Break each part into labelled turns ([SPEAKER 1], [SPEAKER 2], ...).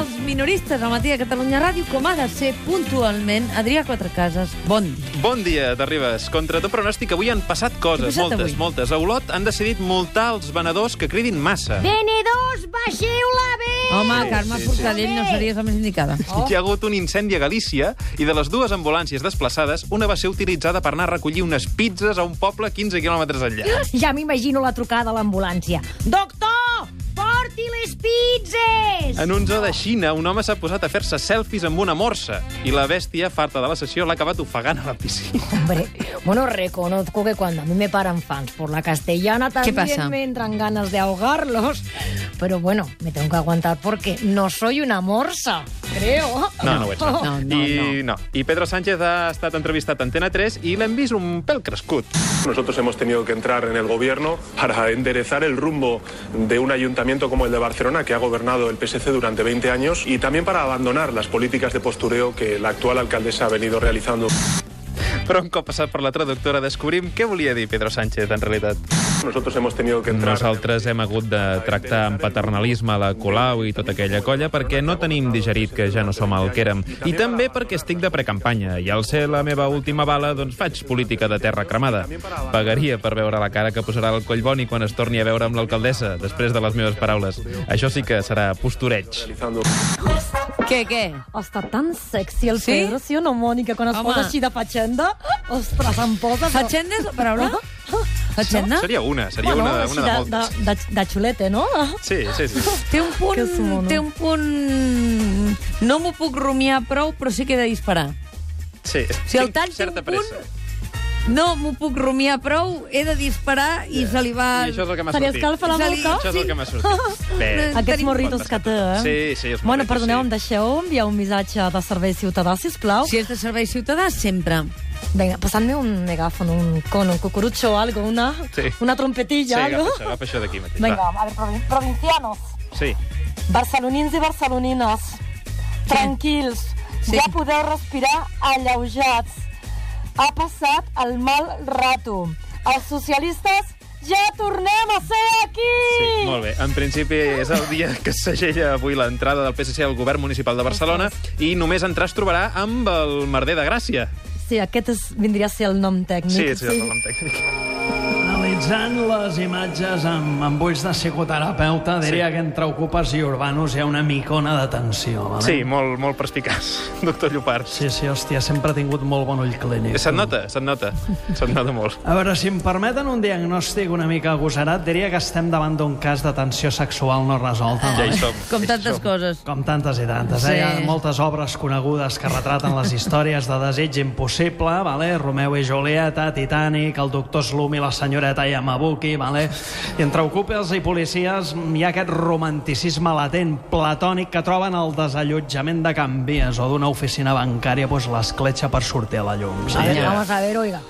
[SPEAKER 1] els minoristes al matí a Catalunya Ràdio, com ha de ser puntualment. Adrià Quatrecases, bon dia.
[SPEAKER 2] Bon dia, t'arribes. Contra tot pronòstic, avui han passat coses,
[SPEAKER 1] passat
[SPEAKER 2] moltes,
[SPEAKER 1] avui?
[SPEAKER 2] moltes. A Olot han decidit multar els venedors que cridin massa.
[SPEAKER 3] Venedors, baixeu-la bé!
[SPEAKER 1] Home, Carme
[SPEAKER 2] sí, sí.
[SPEAKER 1] Forcadell no series la més indicada.
[SPEAKER 2] Hi ha hagut un incendi a Galícia i de les dues ambulàncies desplaçades, una va ser utilitzada per anar a recollir unes pizzas a un poble 15 quilòmetres enllà.
[SPEAKER 3] Ja m'imagino la trucada a l'ambulància. Doctor, porti les pizzas!
[SPEAKER 2] En un zoo de Xina, un home s'ha posat a fer-se selfies amb una morsa i la bèstia, farta de la sessió, l'ha acabat ofegant a la piscina.
[SPEAKER 3] Hombre, bueno, reconozco que cuando a mí me paran fans por la castellana también me entran ganas de ahogarlos. Pero bueno, me tengo que aguantar porque no soy una morsa, creo.
[SPEAKER 2] No, no ho ets. No.
[SPEAKER 1] No, no,
[SPEAKER 2] I, no. I Pedro Sánchez ha estat entrevistat a Antena 3 i l'hem vist un pèl crescut.
[SPEAKER 4] Nosotros hemos tenido que entrar en el gobierno para enderezar el rumbo de un ayuntamiento como el de Barcelona, que ha gobernado el PSC durante 20 años, y también para abandonar las políticas de postureo que la actual alcaldesa ha venido realizando.
[SPEAKER 2] Però un cop passat per la traductora descobrim què volia dir Pedro Sánchez, en realitat.
[SPEAKER 4] Nosotros hemos tenido que entrar...
[SPEAKER 2] Nosaltres hem hagut de tractar amb paternalisme la Colau i tota aquella colla perquè no tenim digerit que ja no som el que érem. I també perquè estic de precampanya i al ser la meva última bala, doncs faig política de terra cremada. Pagaria per veure la cara que posarà el Collboni quan es torni a veure amb l'alcaldessa, després de les meves paraules. Això sí que serà postureig.
[SPEAKER 1] Què, què?
[SPEAKER 3] Està tan sexy el
[SPEAKER 1] Sí?
[SPEAKER 3] Pedro, sí o no, Mònica? Quan es
[SPEAKER 1] Home.
[SPEAKER 3] posa així de fatxenda, ostres, em posa... però-
[SPEAKER 1] Fatxenda és la paraula? Fatxenda?
[SPEAKER 2] Seria una, seria
[SPEAKER 3] Bueno,
[SPEAKER 2] una,
[SPEAKER 3] així
[SPEAKER 2] una de
[SPEAKER 3] de,
[SPEAKER 2] moltes.
[SPEAKER 3] de, de, de xulete, no?
[SPEAKER 2] Sí, sí, sí.
[SPEAKER 1] Té un punt...
[SPEAKER 3] Que mono.
[SPEAKER 1] Té un punt... No m'ho puc rumiar prou, però sí que he de disparar.
[SPEAKER 2] sí.
[SPEAKER 1] Si el
[SPEAKER 2] Tinc
[SPEAKER 1] tall té
[SPEAKER 2] certa
[SPEAKER 1] un punt,
[SPEAKER 2] pressa.
[SPEAKER 1] No m'ho puc rumiar prou, he de disparar i se li va...
[SPEAKER 2] I això és el que m'ha
[SPEAKER 3] Se li
[SPEAKER 2] sortit.
[SPEAKER 3] escalfa la
[SPEAKER 1] Se li-
[SPEAKER 3] boca?
[SPEAKER 2] Això és el que m'ha sortit. Bé.
[SPEAKER 3] Aquests
[SPEAKER 1] Tenim
[SPEAKER 3] morritos que té, eh?
[SPEAKER 2] Sí, sí, els
[SPEAKER 3] Bueno,
[SPEAKER 2] morritos,
[SPEAKER 3] perdoneu,
[SPEAKER 2] sí.
[SPEAKER 3] em deixeu enviar un missatge de servei ciutadà, sisplau?
[SPEAKER 1] Si és de servei ciutadà, sempre.
[SPEAKER 3] Venga, pasadme un megáfono, un cono, un cucurucho o algo, una,
[SPEAKER 2] Sí.
[SPEAKER 3] una
[SPEAKER 2] Sí,
[SPEAKER 3] trompetilla,
[SPEAKER 2] agafa
[SPEAKER 3] algo.
[SPEAKER 2] això, agafa això d'aquí mateix.
[SPEAKER 3] Venga,
[SPEAKER 2] Va.
[SPEAKER 3] a ver, provin- provincianos,
[SPEAKER 2] Sí.
[SPEAKER 3] barcelonins i barcelonines, tranquils,
[SPEAKER 1] Sí.
[SPEAKER 3] ja podeu respirar alleujats. Ha passat el mal rato. Els socialistes ja tornem a ser aquí!
[SPEAKER 2] Sí, molt bé. En principi és el dia que segella avui l'entrada del PSC al govern municipal de Barcelona i només entrar es trobarà amb el merder de Gràcia.
[SPEAKER 3] Sí, aquest és, vindria a ser el nom tècnic.
[SPEAKER 2] Sí, sí, el nom tècnic.
[SPEAKER 5] Analitzant les imatges amb, amb ulls de psicoterapeuta, diria
[SPEAKER 2] Sí.
[SPEAKER 5] que entre ocupes i urbanos hi ha una micona de tensió. Vale?
[SPEAKER 2] Sí, molt, molt perspicaç, doctor Llopart.
[SPEAKER 5] Sí, sí, hòstia, sempre ha tingut molt bon ull clínic.
[SPEAKER 2] Se't nota, se't nota. Se't nota molt.
[SPEAKER 5] A veure, si em permeten un diagnòstic una mica agosarat, diria que estem davant d'un cas de tensió sexual no resolta.
[SPEAKER 2] Ja hi
[SPEAKER 5] vale?
[SPEAKER 2] som.
[SPEAKER 1] Com tantes
[SPEAKER 2] som.
[SPEAKER 1] coses.
[SPEAKER 5] Com tantes i tantes.
[SPEAKER 1] Sí.
[SPEAKER 5] Eh? Hi ha moltes obres conegudes que retraten les històries de desig impossible, vale? Romeu i Julieta, Titanic, el doctor Slum i la senyoreta Yamabuki, vale? i entre ocupes i policies hi ha aquest romanticisme latent, platònic, que troben al desallotjament de Can Vies o d'una oficina bancària pues, l'escletxa per sortir a la llum. Sí?
[SPEAKER 3] ver, vamos a ver, oiga.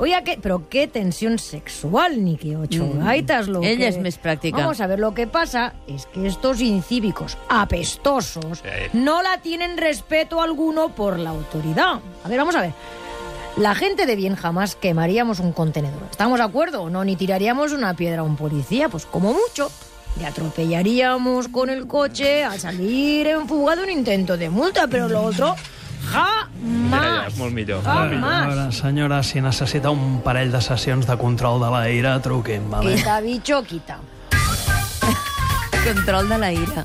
[SPEAKER 3] Oiga, ¿qué? pero qué tensión sexual, ni qué ocho gaitas. Lo
[SPEAKER 1] Ella
[SPEAKER 3] que...
[SPEAKER 1] es más práctica.
[SPEAKER 3] Vamos a ver, lo que pasa es que estos incívicos apestosos
[SPEAKER 2] Sí.
[SPEAKER 3] no la tienen respeto alguno por la autoridad. A ver, vamos a ver. La gente de bien jamás quemaríamos un contenedor. ¿Estamos de acuerdo no? Ni tiraríamos una piedra a un policía, pues como mucho. Le atropellaríamos con el coche al salir en fuga de un intento de multa, pero lo otro,
[SPEAKER 2] Ja, ja,
[SPEAKER 3] jamás.
[SPEAKER 2] molt millor.
[SPEAKER 3] Jamás.
[SPEAKER 5] veure, senyora, si necessita un parell de sessions de control de la ira, truqui'm, vale?
[SPEAKER 3] Quita, bicho, quita.
[SPEAKER 1] Control de la ira.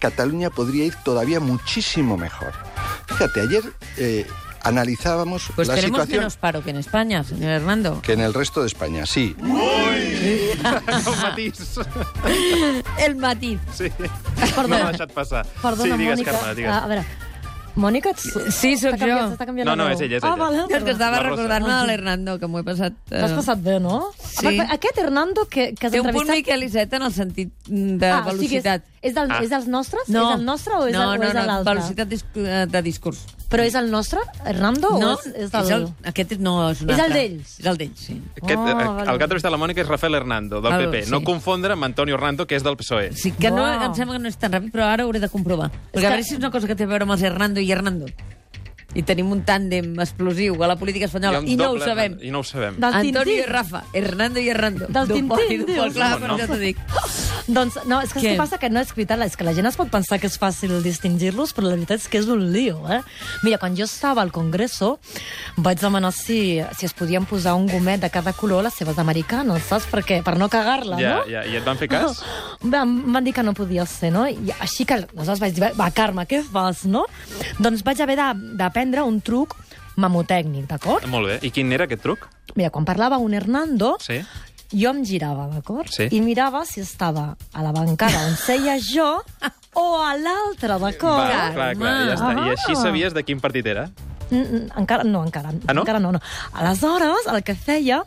[SPEAKER 6] Cataluña podría ir todavía muchísimo mejor. Fíjate, ayer eh, analizábamos
[SPEAKER 1] Pues
[SPEAKER 6] la
[SPEAKER 1] tenemos
[SPEAKER 6] situación
[SPEAKER 1] menos paro que en España, señor Hernando.
[SPEAKER 6] que en el resto de España, sí.
[SPEAKER 2] El matís.
[SPEAKER 1] El matiz.
[SPEAKER 2] Sí.
[SPEAKER 3] Perdona.
[SPEAKER 2] No m'ha deixat passar.
[SPEAKER 3] Perdona,
[SPEAKER 2] sí, digues,
[SPEAKER 3] Mònica.
[SPEAKER 2] Carme, digues.
[SPEAKER 3] A, a veure, Mònica, ets...
[SPEAKER 1] Sí, sóc jo.
[SPEAKER 3] s'està canviant
[SPEAKER 2] No, no, és ella, és
[SPEAKER 3] Ah,
[SPEAKER 2] ella.
[SPEAKER 3] vale,
[SPEAKER 1] És que
[SPEAKER 3] perdó.
[SPEAKER 1] estava recordant-me de l'Hernando, que m'ho he passat... eh,
[SPEAKER 3] T'has passat bé, no?
[SPEAKER 1] Sí.
[SPEAKER 3] A part, Aquest Hernando que, que has
[SPEAKER 1] Té un punt
[SPEAKER 3] entrevistat...
[SPEAKER 1] Miquel Iceta en el sentit de
[SPEAKER 3] ah, o sigui,
[SPEAKER 1] velocitat.
[SPEAKER 3] és, és, del,
[SPEAKER 2] Ah.
[SPEAKER 3] és dels nostres?
[SPEAKER 1] No.
[SPEAKER 3] És el nostre o és,
[SPEAKER 1] no,
[SPEAKER 3] el, o
[SPEAKER 1] no,
[SPEAKER 3] és
[SPEAKER 1] no,
[SPEAKER 3] l'altre?
[SPEAKER 1] velocitat eh, de discurs.
[SPEAKER 3] Però és el nostre, Hernando,
[SPEAKER 1] No,
[SPEAKER 3] o és, és del...
[SPEAKER 1] és el, aquest no és un
[SPEAKER 3] És el d'ells?
[SPEAKER 1] És el d'ells, sí.
[SPEAKER 2] Aquest,
[SPEAKER 3] Oh, vale.
[SPEAKER 2] el que ha entrevistat la Mònica és Rafael Hernando, del
[SPEAKER 1] Ah,
[SPEAKER 2] PP.
[SPEAKER 1] sí.
[SPEAKER 2] No confondre amb Antonio Hernando, que és del PSOE.
[SPEAKER 1] Sí, que no, em sembla que no és tan ràpid, però ara ho hauré de comprovar. Perquè
[SPEAKER 3] que-
[SPEAKER 1] a veure si és una cosa que té a veure amb els Hernando i Hernando. I tenim un tàndem explosiu a la política espanyola. I no ho sabem.
[SPEAKER 2] I no ho sabem.
[SPEAKER 3] Del
[SPEAKER 1] Antonio
[SPEAKER 3] Tintín.
[SPEAKER 1] i Rafa, Hernando i Hernando.
[SPEAKER 3] Del Tintín,
[SPEAKER 1] i
[SPEAKER 3] dius.
[SPEAKER 1] clar,
[SPEAKER 2] no?
[SPEAKER 1] això t'ho dic.
[SPEAKER 3] Doncs, no, és que
[SPEAKER 1] Què?
[SPEAKER 3] què passa que no és veritat, és que la gent es pot pensar que és fàcil distingir-los, però la veritat és que és un lío, eh? Mira, quan jo estava al Congreso, vaig demanar si, si es podien posar un gomet de cada color a les seves americanes, saps? Perquè, per no cagar-la,
[SPEAKER 2] Ja,
[SPEAKER 3] no?
[SPEAKER 2] ja, I et van fer cas?
[SPEAKER 3] Em van dir que no podia ser, no? I així que aleshores vaig dir, va, Carme, què fas, no? Doncs vaig haver d'aprendre un truc mamotècnic, d'acord?
[SPEAKER 2] Molt bé. I quin era aquest truc?
[SPEAKER 3] Mira, quan parlava un Hernando,
[SPEAKER 2] Sí.
[SPEAKER 3] jo em girava, d'acord?
[SPEAKER 2] Sí.
[SPEAKER 3] I mirava si estava a la bancada on seia jo o a l'altra, d'acord?
[SPEAKER 2] Va, clar, clar, ja està. I així
[SPEAKER 3] Ah.
[SPEAKER 2] sabies de quin partit era?
[SPEAKER 3] Encara, no, encara,
[SPEAKER 2] Ah, no?
[SPEAKER 3] encara no, no. Aleshores, el que feia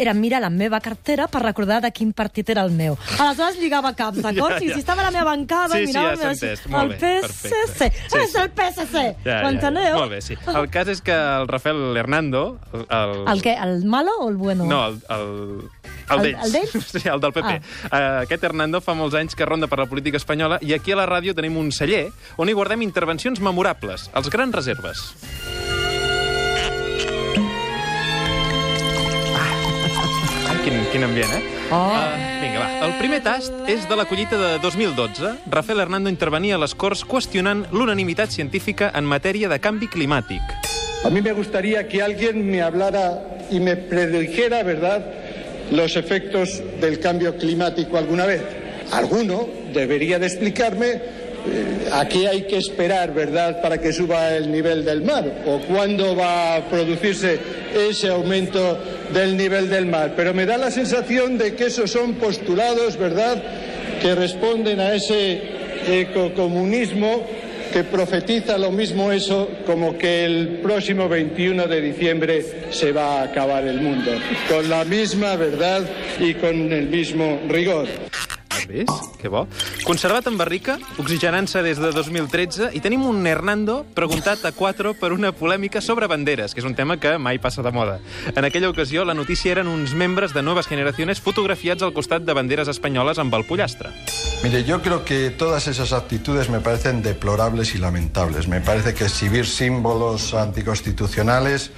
[SPEAKER 3] era mirar la meva cartera per recordar de quin partit era el meu. Aleshores lligava caps, d'acord?
[SPEAKER 2] Ja,
[SPEAKER 3] I
[SPEAKER 2] ja.
[SPEAKER 3] si estava a la meva bancada,
[SPEAKER 2] Sí, sí,
[SPEAKER 3] mirava...
[SPEAKER 2] ja s'ha
[SPEAKER 3] mira,
[SPEAKER 2] entès. Molt
[SPEAKER 3] el
[SPEAKER 2] bé,
[SPEAKER 3] PSC.
[SPEAKER 2] Sí,
[SPEAKER 3] és
[SPEAKER 2] sí.
[SPEAKER 3] el PSC.
[SPEAKER 2] Ja,
[SPEAKER 3] Ho enteneu?
[SPEAKER 2] Molt bé, sí. El cas és que el Rafael Hernando... El, el...
[SPEAKER 3] El què? El malo o el bueno?
[SPEAKER 2] No, el, el, el
[SPEAKER 3] El-
[SPEAKER 2] d'ells.
[SPEAKER 3] el d'ells?
[SPEAKER 2] Sí, el del PP. Ah. Uh, aquest Hernando fa molts anys que ronda per la política espanyola i aquí a la ràdio tenim un celler on hi guardem intervencions memorables, els grans reserves. Ah, quin, quin ambient, eh?
[SPEAKER 1] Oh.
[SPEAKER 2] Uh, vinga, va. El primer tast és de la collita de 2012. Rafael Hernando intervenia a les Corts qüestionant l'unanimitat científica en matèria de canvi climàtic.
[SPEAKER 7] A mí me gustaría que alguien me hablara y me predijera, ¿verdad?, los efectos del cambio climático alguna vez. Alguno debería de explicarme eh, a qué hay que esperar, ¿verdad?, para que suba el nivel del mar o cuándo va a producirse ese aumento del nivel del mar. Pero me da la sensación de que esos son postulados, ¿verdad?, que responden a ese ecocomunismo que profetiza lo mismo eso como que el próximo 21 de diciembre se va a acabar el mundo, con la misma verdad y con el mismo rigor.
[SPEAKER 2] Has vist? Que bo. Conservat en barrica, oxigenant-se des de 2013, i tenim un Hernando preguntat a 4 per una polèmica sobre banderes, que és un tema que mai passa de moda. En aquella ocasió, la notícia eren uns membres de Nuevas Generaciones fotografiats al costat de banderes espanyoles amb el pollastre.
[SPEAKER 6] Mire, yo creo que todas esas actitudes me parecen deplorables y lamentables. Me parece que exhibir símbolos anticonstitucionales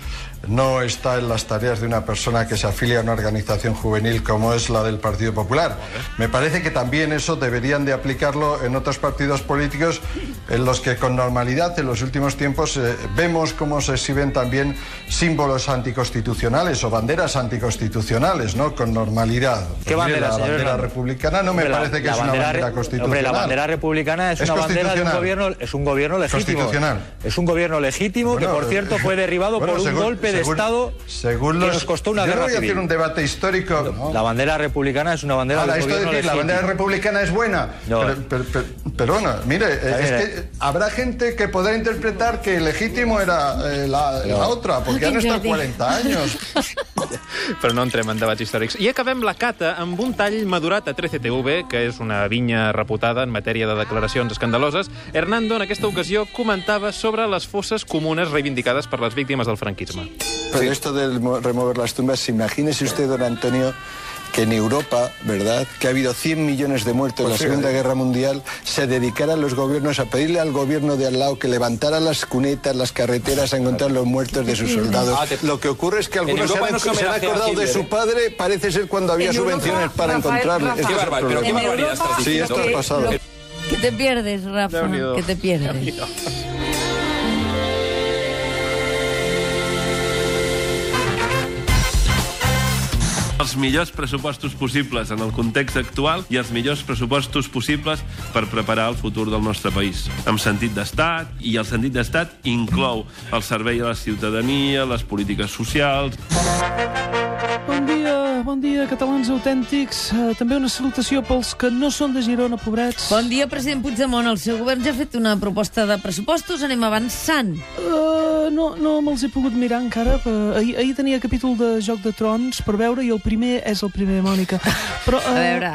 [SPEAKER 6] no está en las tareas de una persona que se afilia a una organización juvenil como es la del Partido Popular. Me parece que también eso deberían de aplicarlo en otros partidos políticos en los que con normalidad en los últimos tiempos eh, vemos cómo se exhiben también símbolos anticonstitucionales o banderas anticonstitucionales, ¿no? Con normalidad.
[SPEAKER 8] ¿Qué
[SPEAKER 6] Pues
[SPEAKER 8] bandera,
[SPEAKER 6] la bandera republicana no me
[SPEAKER 8] la-
[SPEAKER 6] parece que
[SPEAKER 8] la
[SPEAKER 6] es una bandera constitucional.
[SPEAKER 8] Hombre, la bandera republicana es,
[SPEAKER 6] Es
[SPEAKER 8] una bandera de un gobierno, es un gobierno legítimo.
[SPEAKER 6] Constitucional.
[SPEAKER 8] Es un gobierno legítimo
[SPEAKER 6] Bueno,
[SPEAKER 8] que, por cierto, fue derribado
[SPEAKER 6] bueno,
[SPEAKER 8] por un
[SPEAKER 6] según-
[SPEAKER 8] golpe de
[SPEAKER 6] según-
[SPEAKER 8] Estado
[SPEAKER 6] según
[SPEAKER 8] que
[SPEAKER 6] los-
[SPEAKER 8] nos costó una
[SPEAKER 6] Yo no
[SPEAKER 8] guerra
[SPEAKER 6] voy a hacer un debate histórico. ¿no?
[SPEAKER 8] La bandera republicana es una bandera
[SPEAKER 6] Ahora,
[SPEAKER 8] de
[SPEAKER 6] esto de decir la bandera republicana es buena.
[SPEAKER 8] No.
[SPEAKER 6] Pero, pero- pero- pero bueno, mire, eh, es que habrá gente que podrá interpretar que legítimo era eh, la, la otra, porque han estado
[SPEAKER 1] Jordi.
[SPEAKER 6] 40 años.
[SPEAKER 2] Però no entrem en debats històrics. I acabem la cata amb un tall madurat a 13TV, que és una vinya reputada en matèria de declaracions escandaloses. Hernando, en aquesta ocasió, comentava sobre les fosses comunes reivindicades per les víctimes del franquisme.
[SPEAKER 6] Pero esto de mo- remover las tumbas, imagínese usted, don Antonio, que en Europa, ¿verdad?, que ha habido 100 millones de muertos en la Segunda Guerra Mundial, se dedicaran los gobiernos a pedirle al gobierno de al lado que levantara las cunetas, las carreteras a encontrar los muertos de sus soldados.
[SPEAKER 8] Ah, te-
[SPEAKER 6] Lo que ocurre es que algunos se han,
[SPEAKER 8] no se
[SPEAKER 6] se han
[SPEAKER 8] homenajea a
[SPEAKER 6] acordado de su
[SPEAKER 8] ¿eh?
[SPEAKER 6] padre, parece ser cuando había
[SPEAKER 1] En
[SPEAKER 6] subvenciones
[SPEAKER 1] Europa,
[SPEAKER 6] para
[SPEAKER 1] Rafael,
[SPEAKER 6] encontrarle.
[SPEAKER 1] Rafa.
[SPEAKER 6] Este
[SPEAKER 1] Qué
[SPEAKER 8] barbar- pero qué barbaridad
[SPEAKER 1] Europa,
[SPEAKER 8] estás
[SPEAKER 6] Sí, esto ha
[SPEAKER 1] que-
[SPEAKER 6] pasado.
[SPEAKER 1] lo que te pierdes, Rafa, que te pierdes.
[SPEAKER 9] Els millors pressupostos possibles en el context actual i els millors pressupostos possibles per preparar el futur del nostre país. Amb sentit d'estat, i el sentit d'estat inclou el servei a la ciutadania, les polítiques socials...
[SPEAKER 5] Bon dia, catalans autèntics. Uh, també una salutació pels que no són de Girona, pobrets.
[SPEAKER 1] Bon dia, president Puigdemont. El seu govern ja ha fet una proposta de pressupostos. Anem avançant.
[SPEAKER 5] Uh, no, no me'ls he pogut mirar encara. Uh, ahir, ahir tenia capítol de Joc de Trons per veure i el primer és el primer, Mònica. Però, uh,
[SPEAKER 1] A veure...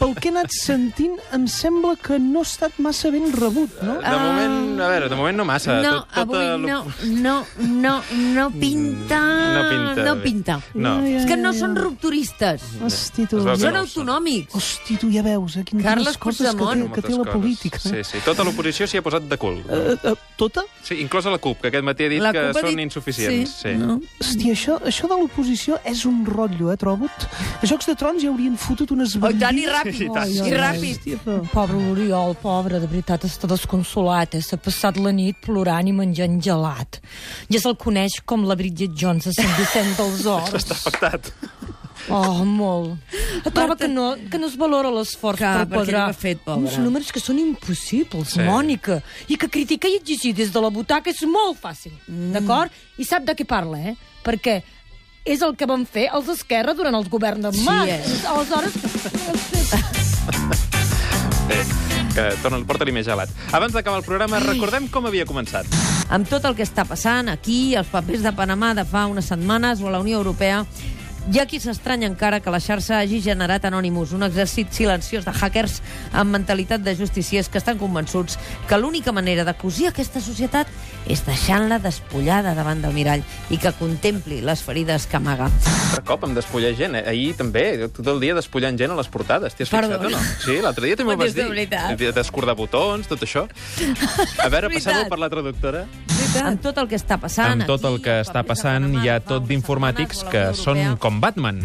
[SPEAKER 5] pel que he anat sentint, em sembla que no ha estat massa ben rebut, no?
[SPEAKER 2] De moment, a veure, de moment no massa.
[SPEAKER 1] No,
[SPEAKER 2] Tot- tota
[SPEAKER 1] avui no, no, no, no pinta...
[SPEAKER 2] No pinta
[SPEAKER 1] No pinta.
[SPEAKER 2] No.
[SPEAKER 1] És que no són
[SPEAKER 5] ai.
[SPEAKER 1] rupturistes.
[SPEAKER 5] Hosti, tu.
[SPEAKER 1] Són autonòmics.
[SPEAKER 5] Hosti, tu ja veus, eh? Quin,
[SPEAKER 1] Carles
[SPEAKER 5] quines coses que té,
[SPEAKER 1] Puigdemont.
[SPEAKER 5] que té la
[SPEAKER 2] coses.
[SPEAKER 5] política.
[SPEAKER 2] Sí,
[SPEAKER 5] Eh?
[SPEAKER 2] sí. Tota l'oposició s'hi ha posat de cul.
[SPEAKER 5] Uh, uh, tota?
[SPEAKER 2] Sí, inclosa la CUP, que aquest matí ha dit
[SPEAKER 1] La
[SPEAKER 2] que són
[SPEAKER 1] dit-
[SPEAKER 2] insuficients.
[SPEAKER 1] Sí, no?
[SPEAKER 5] Hòstia, això, això de l'oposició és un rotllo, eh, trobo.
[SPEAKER 10] robot, a Jocs de Trons hi haurien fotut unes
[SPEAKER 1] Oh, i tant, i
[SPEAKER 10] bandides.
[SPEAKER 1] ràpid.
[SPEAKER 2] I tant.
[SPEAKER 1] I ràpid.
[SPEAKER 10] Hòstia, però-
[SPEAKER 3] Pobre l'Oriol, pobre, de veritat, està desconsolat. Eh? S'ha passat la nit plorant i menjant gelat. Ja se'l coneix com la Bridget Jones a Sant Vicent dels Horts.
[SPEAKER 2] Està afectat.
[SPEAKER 3] Oh, molt. Troba que no, que no es valora l'esforç
[SPEAKER 1] Que, ho ha fet, pobre.
[SPEAKER 3] uns números que són impossibles,
[SPEAKER 2] Sí.
[SPEAKER 3] sí. Mònica, i que criticar i exigir des de la butaca és molt fàcil, mm. d'acord? I sap de què parla, eh? Perquè és el que van fer els d'Esquerra durant el govern de
[SPEAKER 1] Sí,
[SPEAKER 3] Mas.
[SPEAKER 1] eh?
[SPEAKER 3] Aleshores,
[SPEAKER 2] Bé, que torna, porta-li més gelat. Abans d'acabar el programa, recordem com havia començat.
[SPEAKER 1] amb tot el que està passant aquí, els papers de Panamà de fa unes setmanes o a la Unió Europea, hi ha qui s'estranya encara que la xarxa hagi generat Anonymous, un exèrcit silenciós de hackers amb mentalitat de justiciers que estan convençuts que l'única manera de cosir aquesta societat és deixant-la despullada davant del mirall i que contempli les ferides que amaga.
[SPEAKER 2] Per cop em despullar gent. Eh? Ahir també, tot el dia despullant gent a les portades. T'hi has fixat
[SPEAKER 1] Perdona.
[SPEAKER 2] o no? Sí, l'altre dia també
[SPEAKER 1] Ho
[SPEAKER 2] ho vas dir. Descordar botons, tot això. A veure,
[SPEAKER 1] veritat.
[SPEAKER 2] per la traductora.
[SPEAKER 1] Amb tot el que està passant...
[SPEAKER 2] Amb tot el que està passant, hi ha tot d'informàtics que són com Batman.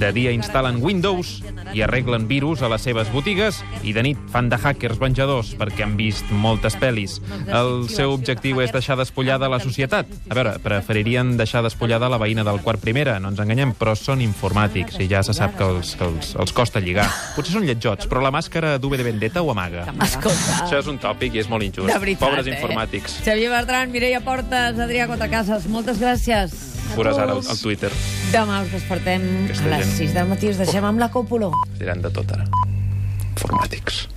[SPEAKER 2] De dia instal·len Windows i arreglen virus a les seves botigues i de nit fan de hackers venjadors perquè han vist moltes pel·lis. El seu objectiu és deixar despullada la societat. A veure, preferirien deixar despullada la veïna del quart primera, no ens enganyem, però són informàtics i ja se sap que els, que els, els costa lligar. Potser són lletjots, però la màscara d'V de Vendetta ho amaga.
[SPEAKER 1] Escolta,
[SPEAKER 2] Això és un tòpic i és molt injust.
[SPEAKER 1] de veritat,
[SPEAKER 2] Pobres
[SPEAKER 1] eh?
[SPEAKER 2] informàtics.
[SPEAKER 1] Xavier Bertran, Mireia Portes, Adrià Quatrecases, moltes gràcies.
[SPEAKER 2] Veuràs ara al, al Twitter.
[SPEAKER 1] Demà us despertem
[SPEAKER 2] Aquesta
[SPEAKER 1] a les
[SPEAKER 2] gent.
[SPEAKER 1] 6 del matí. Us deixem amb la còpula.
[SPEAKER 2] Diran de tot ara. Informàtics.